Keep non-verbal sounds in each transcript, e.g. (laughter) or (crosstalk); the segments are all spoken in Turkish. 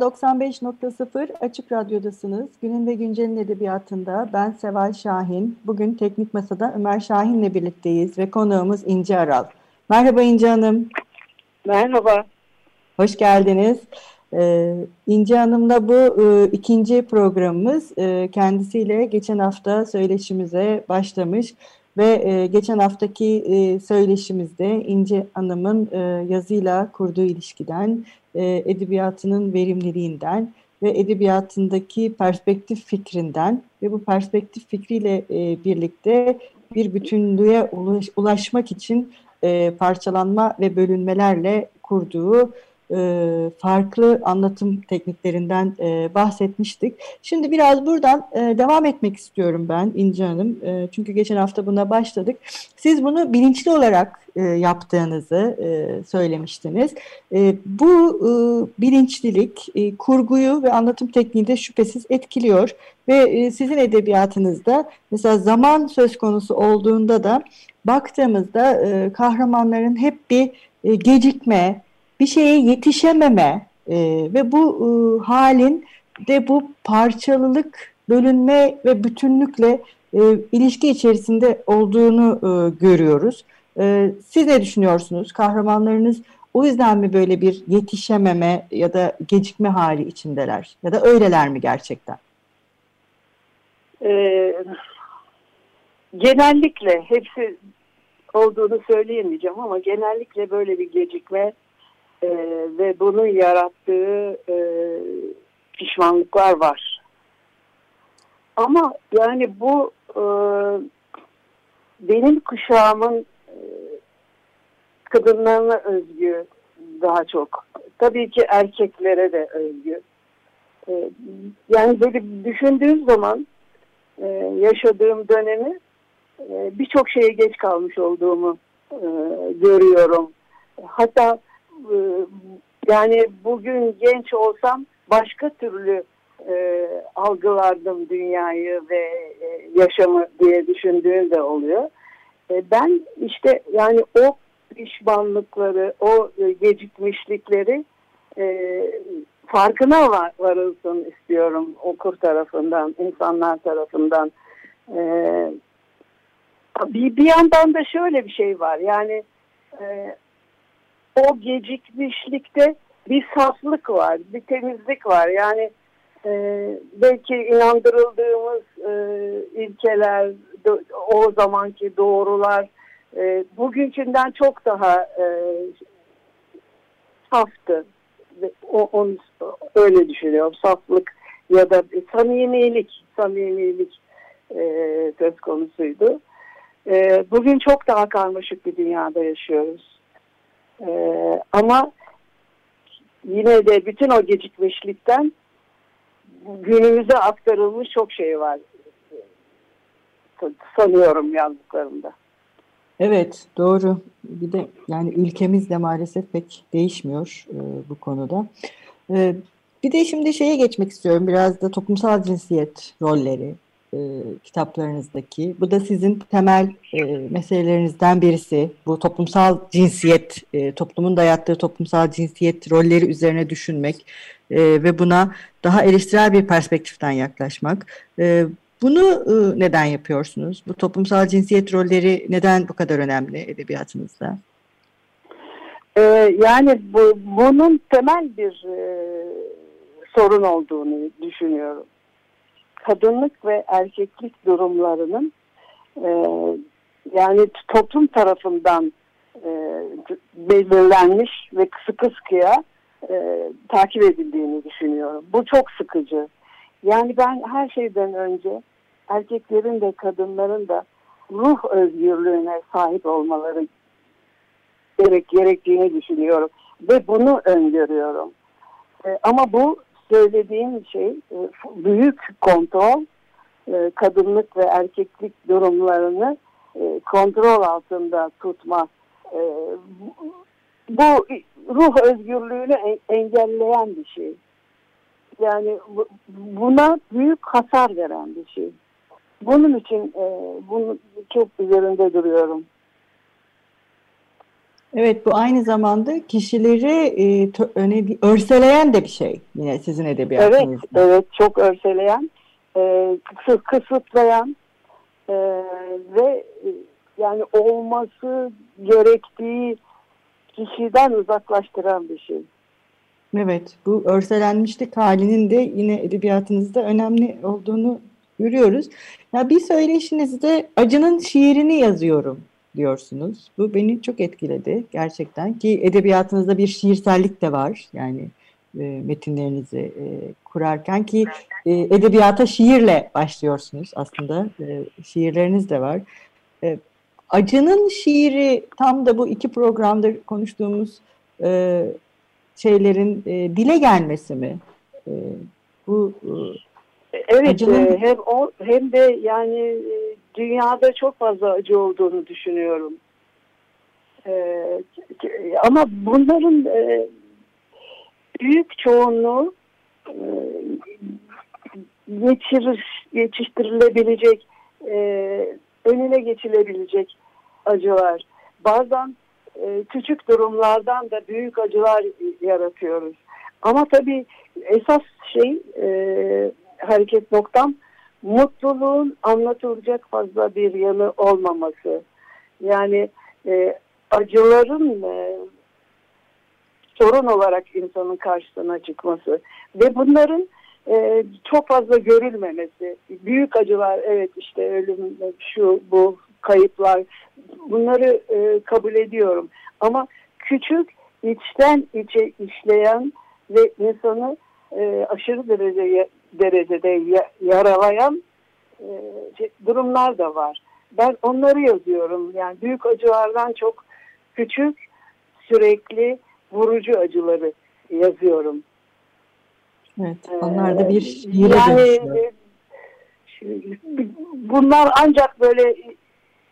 95.0 Açık Radyo'dasınız. Günün ve Güncel'in edebiyatında ben Seval Şahin. Bugün Teknik Masa'da Ömer Şahin'le birlikteyiz ve konuğumuz İnce Aral. Merhaba İnce Hanım. Merhaba. Hoş geldiniz. Ee, İnce Hanım'la bu e, ikinci programımız. E, kendisiyle geçen hafta söyleşimize başlamış ve e, geçen haftaki e, söyleşimizde İnce Hanım'ın e, yazıyla kurduğu ilişkiden, e, edebiyatının verimliliğinden ve edebiyatındaki perspektif fikrinden ve bu perspektif fikriyle e, birlikte bir bütünlüğe ulaş, ulaşmak için e, parçalanma ve bölünmelerle kurduğu e, farklı anlatım tekniklerinden e, bahsetmiştik. Şimdi biraz buradan e, devam etmek istiyorum ben İnce Hanım. Çünkü geçen hafta buna başladık. Siz bunu bilinçli olarak yaptığınızı söylemiştiniz. Bu bilinçlilik kurguyu ve anlatım tekniğini de şüphesiz etkiliyor. Ve sizin edebiyatınızda mesela zaman söz konusu olduğunda da baktığımızda kahramanların hep bir gecikme, bir şeye yetişememe e, ve bu e, halin de bu parçalılık, bölünme ve bütünlükle e, ilişki içerisinde olduğunu e, görüyoruz. E, siz ne düşünüyorsunuz? Kahramanlarınız o yüzden mi böyle bir yetişememe ya da gecikme hali içindeler? Ya da öyleler mi gerçekten? Ee, genellikle hepsi olduğunu söyleyemeyeceğim ama genellikle böyle bir gecikme e, ve bunun yarattığı e, pişmanlıklar var. Ama yani bu e, benim kuşağımın e, kadınlarına özgü daha çok. Tabii ki erkeklere de özgü. E, yani böyle düşündüğüm zaman e, yaşadığım dönemi e, birçok şeye geç kalmış olduğumu e, görüyorum. Hatta yani bugün genç olsam başka türlü e, algılardım dünyayı ve e, yaşamı diye düşündüğüm de oluyor. E, ben işte yani o pişmanlıkları, o e, gecikmişlikleri e, farkına var, varılsın istiyorum okur tarafından, insanlar tarafından. E, bir, bir yandan da şöyle bir şey var yani e, o gecikmişlikte bir saflık var, bir temizlik var. Yani e, belki inandırıldığımız e, ilkeler, o zamanki doğrular e, bugünkünden çok daha e, saftı. O, onu öyle düşünüyorum. Saflık ya da samimilik, samimilik e, söz konusuydu. E, bugün çok daha karmaşık bir dünyada yaşıyoruz ee, ama yine de bütün o gecikmişlikten günümüze aktarılmış çok şey var sanıyorum yazdıklarımda. Evet doğru. Bir de yani ülkemiz de maalesef pek değişmiyor e, bu konuda. E, bir de şimdi şeye geçmek istiyorum biraz da toplumsal cinsiyet rolleri e, kitaplarınızdaki. Bu da sizin temel e, meselelerinizden birisi. Bu toplumsal cinsiyet, e, toplumun dayattığı toplumsal cinsiyet rolleri üzerine düşünmek e, ve buna daha eleştirel bir perspektiften yaklaşmak. E, bunu e, neden yapıyorsunuz? Bu toplumsal cinsiyet rolleri neden bu kadar önemli edebiyatınızda? Ee, yani bu, bunun temel bir e, sorun olduğunu düşünüyorum kadınlık ve erkeklik durumlarının e, yani toplum tarafından e, belirlenmiş ve sıkı sıkıya e, takip edildiğini düşünüyorum. Bu çok sıkıcı. Yani ben her şeyden önce erkeklerin de kadınların da ruh özgürlüğüne sahip olmaları gerek gerektiğini düşünüyorum ve bunu öngörüyorum. E, ama bu söylediğim şey e, büyük kontrol, e, kadınlık ve erkeklik durumlarını e, kontrol altında tutma. Bu ruh özgürlüğünü engelleyen bir şey. Yani buna büyük hasar veren bir şey. Bunun için bunu çok üzerinde duruyorum. Evet bu aynı zamanda kişileri e, öne, örseleyen de bir şey yine sizin edebiyatınızda. Evet, evet çok örseleyen, e, kısıtlayan e, ve e, yani olması gerektiği kişiden uzaklaştıran bir şey. Evet, bu örselenmişlik halinin de yine edebiyatınızda önemli olduğunu görüyoruz. Ya bir söyleşinizde acının şiirini yazıyorum diyorsunuz. Bu beni çok etkiledi gerçekten ki edebiyatınızda bir şiirsellik de var. Yani e, metinlerinizi e, kurarken ki e, edebiyata şiirle başlıyorsunuz aslında. E, şiirleriniz de var. E, acının şiiri tam da bu iki programdır konuştuğumuz e, şeylerin e, dile gelmesi mi? E, bu e, Evet, acının... E, hem o hem de yani e, dünyada çok fazla acı olduğunu düşünüyorum. Ee, ama bunların e, büyük çoğunluğu e, geçirir, geçiştirilebilecek, e, önüne geçilebilecek acılar. Bazen e, küçük durumlardan da büyük acılar yaratıyoruz. Ama tabii esas şey e, hareket noktam mutluluğun anlatılacak fazla bir yanı olmaması. Yani e, acıların e, sorun olarak insanın karşısına çıkması ve bunların e, çok fazla görülmemesi. Büyük acılar evet işte ölüm, şu bu kayıplar bunları e, kabul ediyorum. Ama küçük içten içe işleyen ve insanı e, aşırı derece derecede yaralayan e, şey, durumlar da var. Ben onları yazıyorum. Yani büyük acılardan çok küçük, sürekli vurucu acıları yazıyorum. Evet, onlar da bir şiire yani, e, bunlar ancak böyle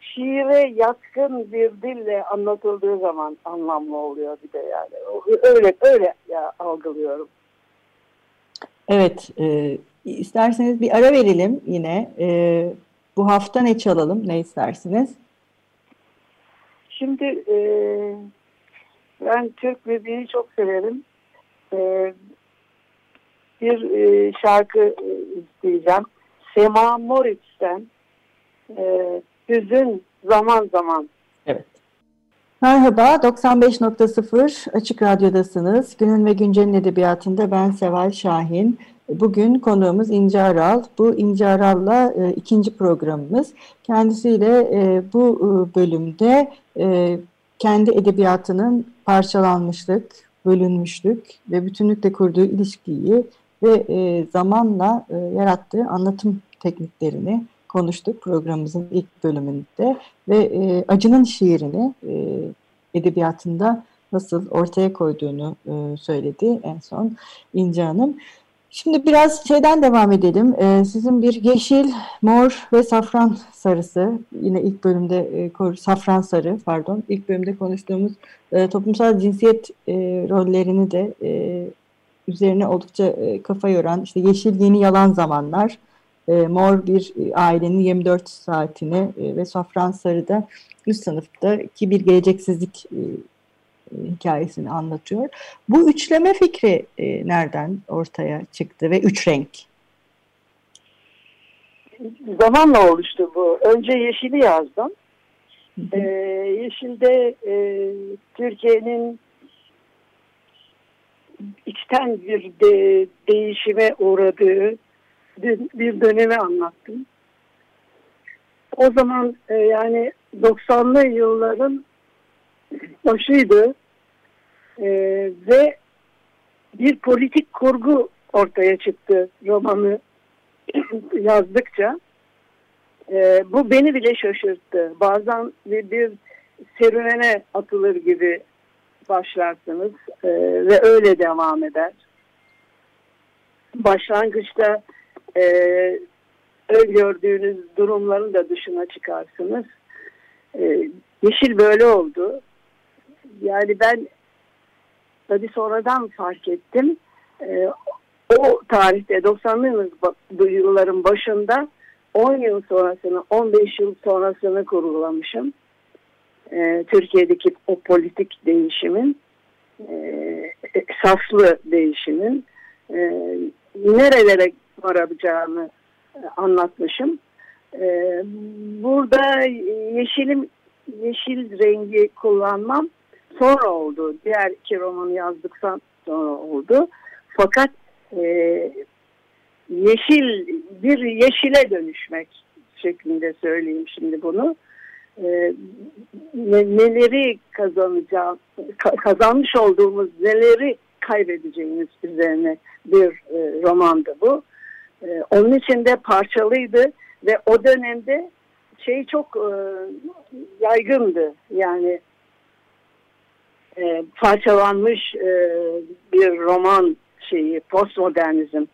şiire yatkın bir dille anlatıldığı zaman anlamlı oluyor bir de yani. Öyle öyle ya, algılıyorum. Evet, e, isterseniz bir ara verelim yine. E, bu hafta ne çalalım, ne istersiniz? Şimdi e, ben Türk müziğini çok severim. E, bir e, şarkı e, isteyeceğim. Sema Moritz'ten e, Hüzün Zaman Zaman. Evet. Merhaba, 95.0 Açık Radyo'dasınız. Günün ve Güncel'in edebiyatında ben Seval Şahin. Bugün konuğumuz İnce Aral. Bu İnce Aral'la e, ikinci programımız. Kendisiyle e, bu e, bölümde e, kendi edebiyatının parçalanmışlık, bölünmüşlük ve bütünlükle kurduğu ilişkiyi ve e, zamanla e, yarattığı anlatım tekniklerini konuştuk programımızın ilk bölümünde ve e, acının şiirini e, edebiyatında nasıl ortaya koyduğunu e, söyledi en son İnce Hanım. Şimdi biraz şeyden devam edelim. Ee, sizin bir yeşil, mor ve safran sarısı, yine ilk bölümde e, safran sarı, pardon, ilk bölümde konuştuğumuz e, toplumsal cinsiyet e, rollerini de e, üzerine oldukça e, kafa yoran, işte yeşil yeni yalan zamanlar, e, mor bir e, ailenin 24 saatini e, ve safran sarı da üst sınıftaki bir geleceksizlik e, hikayesini anlatıyor. Bu üçleme fikri e, nereden ortaya çıktı ve üç renk? Zamanla oluştu bu. Önce Yeşil'i yazdım. Ee, Yeşil'de e, Türkiye'nin içten bir de, değişime uğradığı bir dönemi anlattım. O zaman e, yani 90'lı yılların başıydı e, ve bir politik kurgu ortaya çıktı romanı (clears throat) yazdıkça. E, bu beni bile şaşırttı. Bazen bir, bir serüvene atılır gibi başlarsınız e, ve öyle devam eder. Başlangıçta e, gördüğünüz durumların da dışına çıkarsınız. E, yeşil böyle oldu. Yani ben tabii sonradan fark ettim. E, o tarihte 90'lı yılların başında 10 yıl sonrasını, 15 yıl sonrasını kurgulamışım. E, Türkiye'deki o politik değişimin, e, saflı değişimin e, nerelere varabileceğini e, anlatmışım. E, burada yeşilim, yeşil rengi kullanmam sonra oldu. Diğer iki romanı yazdıktan sonra oldu. Fakat e, yeşil bir yeşile dönüşmek şeklinde söyleyeyim şimdi bunu. Neleri kazanacağım, kazanmış olduğumuz neleri kaybedeceğimiz üzerine bir e, romandı bu. E, onun için de parçalıydı ve o dönemde şey çok e, yaygındı. Yani e, parçalanmış e, bir roman şeyi, postmodernizm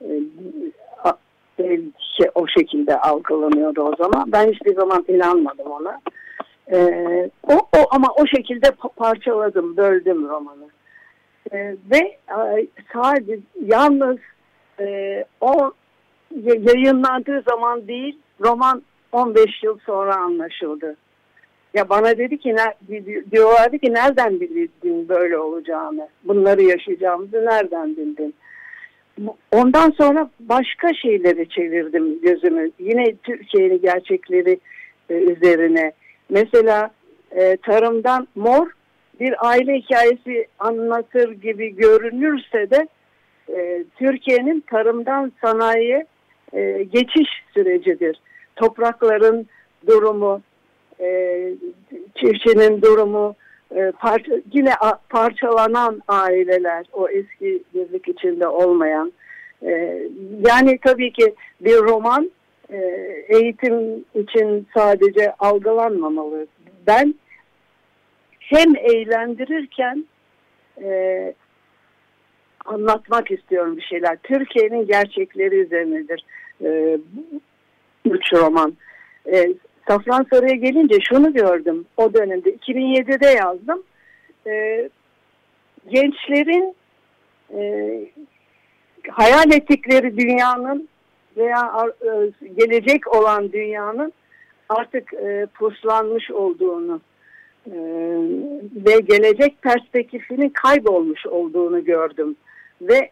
e, belki o şekilde algılanıyordu o zaman. Ben hiçbir zaman inanmadım ona. E, o, o ama o şekilde parçaladım, böldüm romanı. E, ve e, sadece yalnız e, o yayınlandığı zaman değil, roman 15 yıl sonra anlaşıldı. Ya bana dedi ki diyorlardı ki nereden bildin böyle olacağını, bunları yaşayacağımızı nereden bildin? Ondan sonra başka şeyleri çevirdim gözümü. Yine Türkiye'nin gerçekleri e, üzerine. Mesela e, tarımdan mor bir aile hikayesi anlatır gibi görünürse de e, Türkiye'nin tarımdan sanayiye e, geçiş sürecidir. Toprakların durumu, e, çiftçinin durumu, e, parça, yine a, parçalanan aileler, o eski birlik içinde olmayan. E, yani tabii ki bir roman e, eğitim için sadece algılanmamalı. Ben hem eğlendirirken e, anlatmak istiyorum bir şeyler. Türkiye'nin gerçekleri üzerinedir e, üç roman. E, Safran Sarı'ya gelince şunu gördüm o dönemde. 2007'de yazdım. E, gençlerin e, hayal ettikleri dünyanın veya e, gelecek olan dünyanın artık e, puslanmış olduğunu e, ve gelecek perspektifinin kaybolmuş olduğunu gördüm. Ve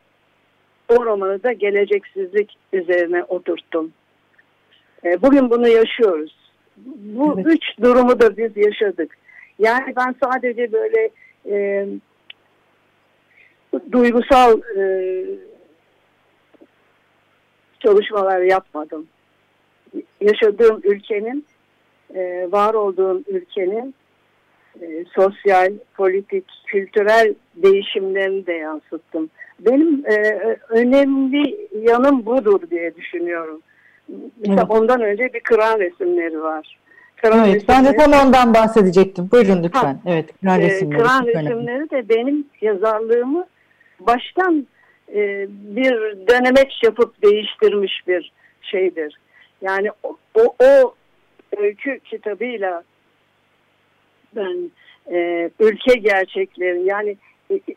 o romanı da geleceksizlik üzerine oturttum. E, bugün bunu yaşıyoruz. Bu evet. üç durumu da biz yaşadık. Yani ben sadece böyle e, duygusal e, çalışmalar yapmadım. Yaşadığım ülkenin, e, var olduğum ülkenin e, sosyal, politik, kültürel değişimlerini de yansıttım. Benim e, önemli yanım budur diye düşünüyorum. Mesela evet. ondan önce bir kıran resimleri var. Kıran evet, resimleri, ben de tam ondan bahsedecektim. Buyurun lütfen. Ha, evet, kıran e, resimleri. Kıran resimleri de benim yazarlığımı baştan e, bir denemeç yapıp değiştirmiş bir şeydir. Yani o, o, o öykü kitabıyla ben e, ülke gerçekleri yani e,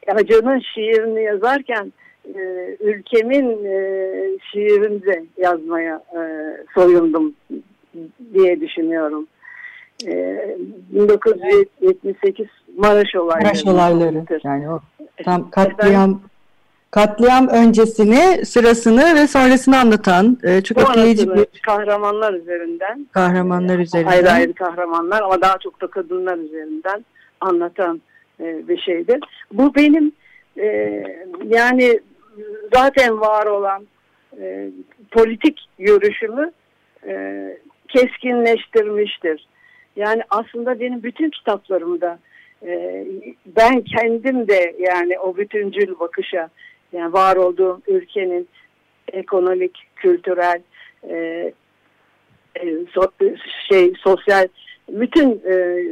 Hacı'nın şiirini yazarken e, ülkemin e, şiirinde yazmaya e, soyundum diye düşünüyorum. E, 1978 Maraş olayları. Maraş olayları. Yani o tam katliam katliam öncesini, sırasını ve sonrasını anlatan e, çok etkileyici bir kahramanlar üzerinden. Kahramanlar e, üzerinden. Ayrı ayrı kahramanlar ama daha çok da kadınlar üzerinden anlatan e, bir şeydir. Bu benim e, yani zaten var olan e, politik görüşümü e, keskinleştirmiştir. Yani aslında benim bütün kitaplarımda e, ben kendim de yani o bütüncül bakışa yani var olduğum ülkenin ekonomik, kültürel, e, e, so, şey sosyal bütün e,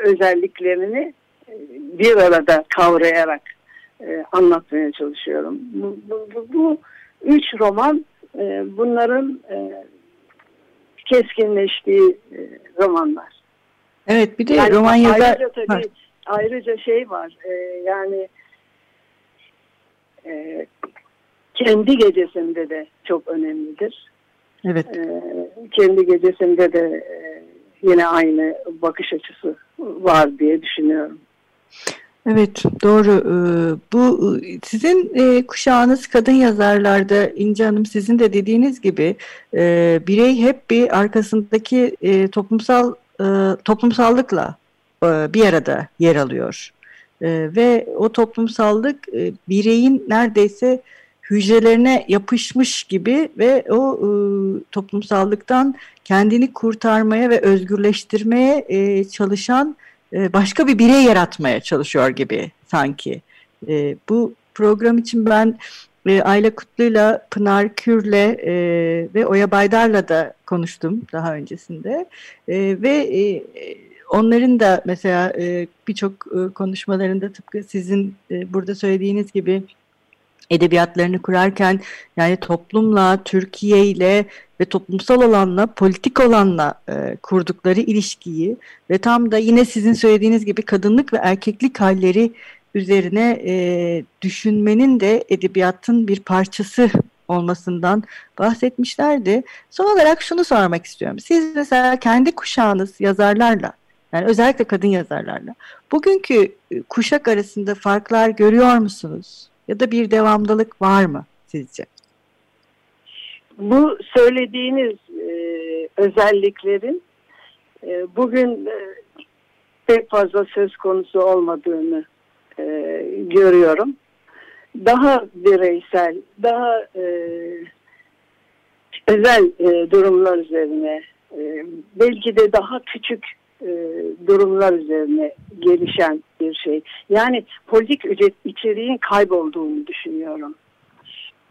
özelliklerini e, bir arada kavrayarak e, anlatmaya çalışıyorum. Bu, bu, bu, bu üç roman e, bunların e, keskinleştiği e, romanlar. Evet bir de yani roman yazar... Ayrıca, tabii, ayrıca şey var e, yani e, kendi gecesinde de çok önemlidir. Evet. E, kendi gecesinde de e, yine aynı bakış açısı var diye düşünüyorum. Evet doğru. Ee, bu sizin e, kuşağınız kadın yazarlarda İnce Hanım sizin de dediğiniz gibi e, birey hep bir arkasındaki e, toplumsal toplumsallıkla bir arada yer alıyor. Ve o toplumsallık bireyin neredeyse hücrelerine yapışmış gibi ve o toplumsallıktan kendini kurtarmaya ve özgürleştirmeye çalışan e, başka bir birey yaratmaya çalışıyor gibi sanki. E, bu program için ben e, Ayla Kutlu'yla, Pınar Kür'le e, ve Oya Baydar'la da konuştum daha öncesinde. E, ve e, onların da mesela e, birçok e, konuşmalarında tıpkı sizin e, burada söylediğiniz gibi edebiyatlarını kurarken yani toplumla, Türkiye ile ve toplumsal olanla, politik olanla e, kurdukları ilişkiyi ve tam da yine sizin söylediğiniz gibi kadınlık ve erkeklik halleri üzerine e, düşünmenin de edebiyatın bir parçası olmasından bahsetmişlerdi. Son olarak şunu sormak istiyorum. Siz mesela kendi kuşağınız yazarlarla, yani özellikle kadın yazarlarla, bugünkü e, kuşak arasında farklar görüyor musunuz? Ya da bir devamlılık var mı sizce? Bu söylediğiniz e, özelliklerin e, bugün e, pek fazla söz konusu olmadığını e, görüyorum. Daha bireysel, daha e, özel e, durumlar üzerine, e, belki de daha küçük e, durumlar üzerine gelişen bir şey. Yani politik içeriğin kaybolduğunu düşünüyorum.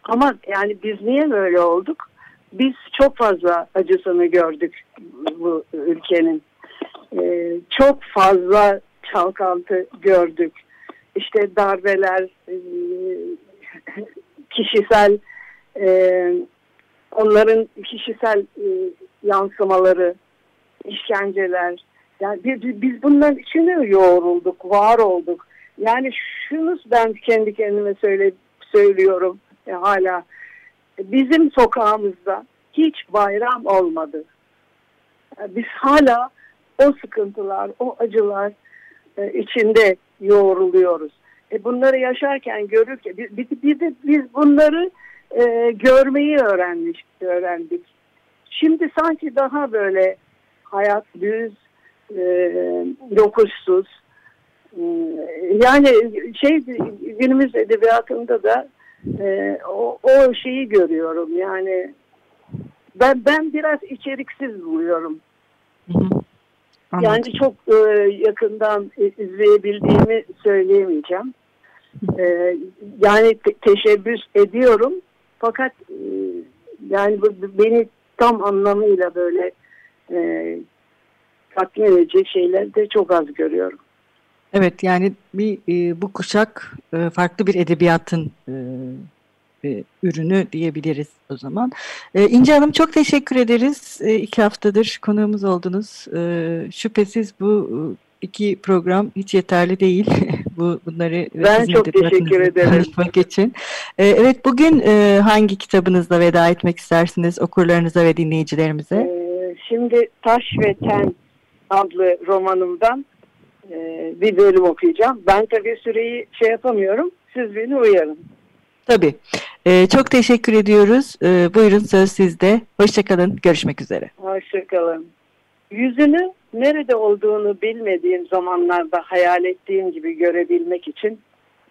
Ama yani biz niye böyle olduk? Biz çok fazla acısını gördük bu ülkenin. Ee, çok fazla çalkantı gördük. İşte darbeler, e, kişisel e, onların kişisel e, yansımaları, işkenceler. Yani biz, biz bunların içine yoğrulduk, var olduk. Yani şunu ben kendi kendime söyle, söylüyorum e, hala bizim sokağımızda hiç bayram olmadı. E, biz hala o sıkıntılar, o acılar e, içinde yoğruluyoruz. E bunları yaşarken görürken bir, bir, bir biz bunları e, görmeyi öğrenmiş, öğrendik. Şimdi sanki daha böyle hayat düz, e, yokuşsuz. E, yani şey günümüz edebiyatında da e, o, o şeyi görüyorum yani ben ben biraz içeriksiz buluyorum. Yani çok e, yakından izleyebildiğimi söyleyemeyeceğim. E, yani te teşebbüs ediyorum fakat e, yani bu, beni tam anlamıyla böyle e, tatmin edecek şeyler de çok az görüyorum. Evet yani bir e, bu kuşak e, farklı bir edebiyatın e, e, ürünü diyebiliriz o zaman. E, İnce Hanım çok teşekkür ederiz. E, iki haftadır konuğumuz oldunuz. E, şüphesiz bu e, iki program hiç yeterli değil. (laughs) bu bunları ben çok teşekkür ederim. için. E, evet bugün e, hangi kitabınızla veda etmek istersiniz okurlarınıza ve dinleyicilerimize? E, şimdi Taş ve Ten adlı romanımdan e, bir bölüm okuyacağım. Ben tabii süreyi şey yapamıyorum. Siz beni uyarın. Tabii. Ee, çok teşekkür ediyoruz. Ee, buyurun söz sizde. Hoşçakalın. Görüşmek üzere. Hoşçakalın. Yüzünü nerede olduğunu bilmediğim zamanlarda hayal ettiğim gibi görebilmek için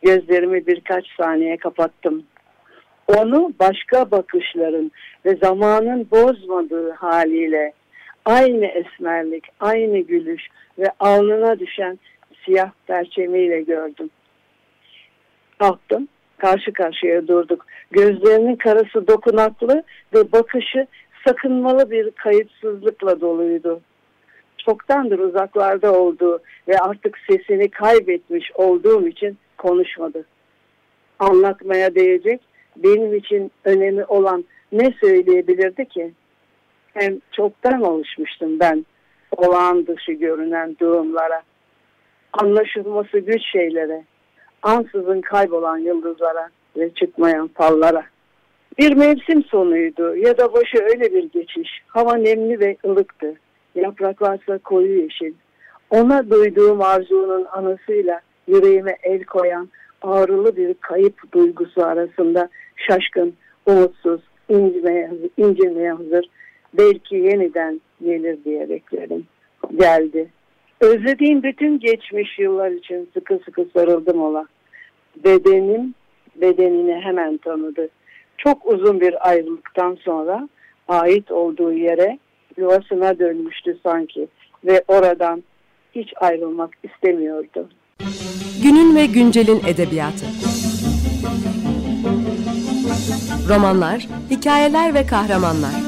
gözlerimi birkaç saniye kapattım. Onu başka bakışların ve zamanın bozmadığı haliyle aynı esmerlik, aynı gülüş ve alnına düşen siyah perçemiyle gördüm. Kalktım, karşı karşıya durduk. Gözlerinin karası dokunaklı ve bakışı sakınmalı bir kayıtsızlıkla doluydu. Çoktandır uzaklarda olduğu ve artık sesini kaybetmiş olduğum için konuşmadı. Anlatmaya değecek benim için önemi olan ne söyleyebilirdi ki? Hem çoktan alışmıştım ben olağan dışı görünen durumlara, anlaşılması güç şeylere, ansızın kaybolan yıldızlara ve çıkmayan fallara. Bir mevsim sonuydu ya da başı öyle bir geçiş. Hava nemli ve ılıktı. Yapraklarsa koyu yeşil. Ona duyduğum arzunun anısıyla yüreğime el koyan ağrılı bir kayıp duygusu arasında şaşkın, umutsuz, incimeye, incinmeye hazır. Belki yeniden gelir diye bekledim. Geldi. Özlediğim bütün geçmiş yıllar için sıkı sıkı sarıldım ola. Bedenim bedenini hemen tanıdı. Çok uzun bir ayrılıktan sonra ait olduğu yere yuvasına dönmüştü sanki ve oradan hiç ayrılmak istemiyordu. Günün ve güncelin edebiyatı. Romanlar, hikayeler ve kahramanlar.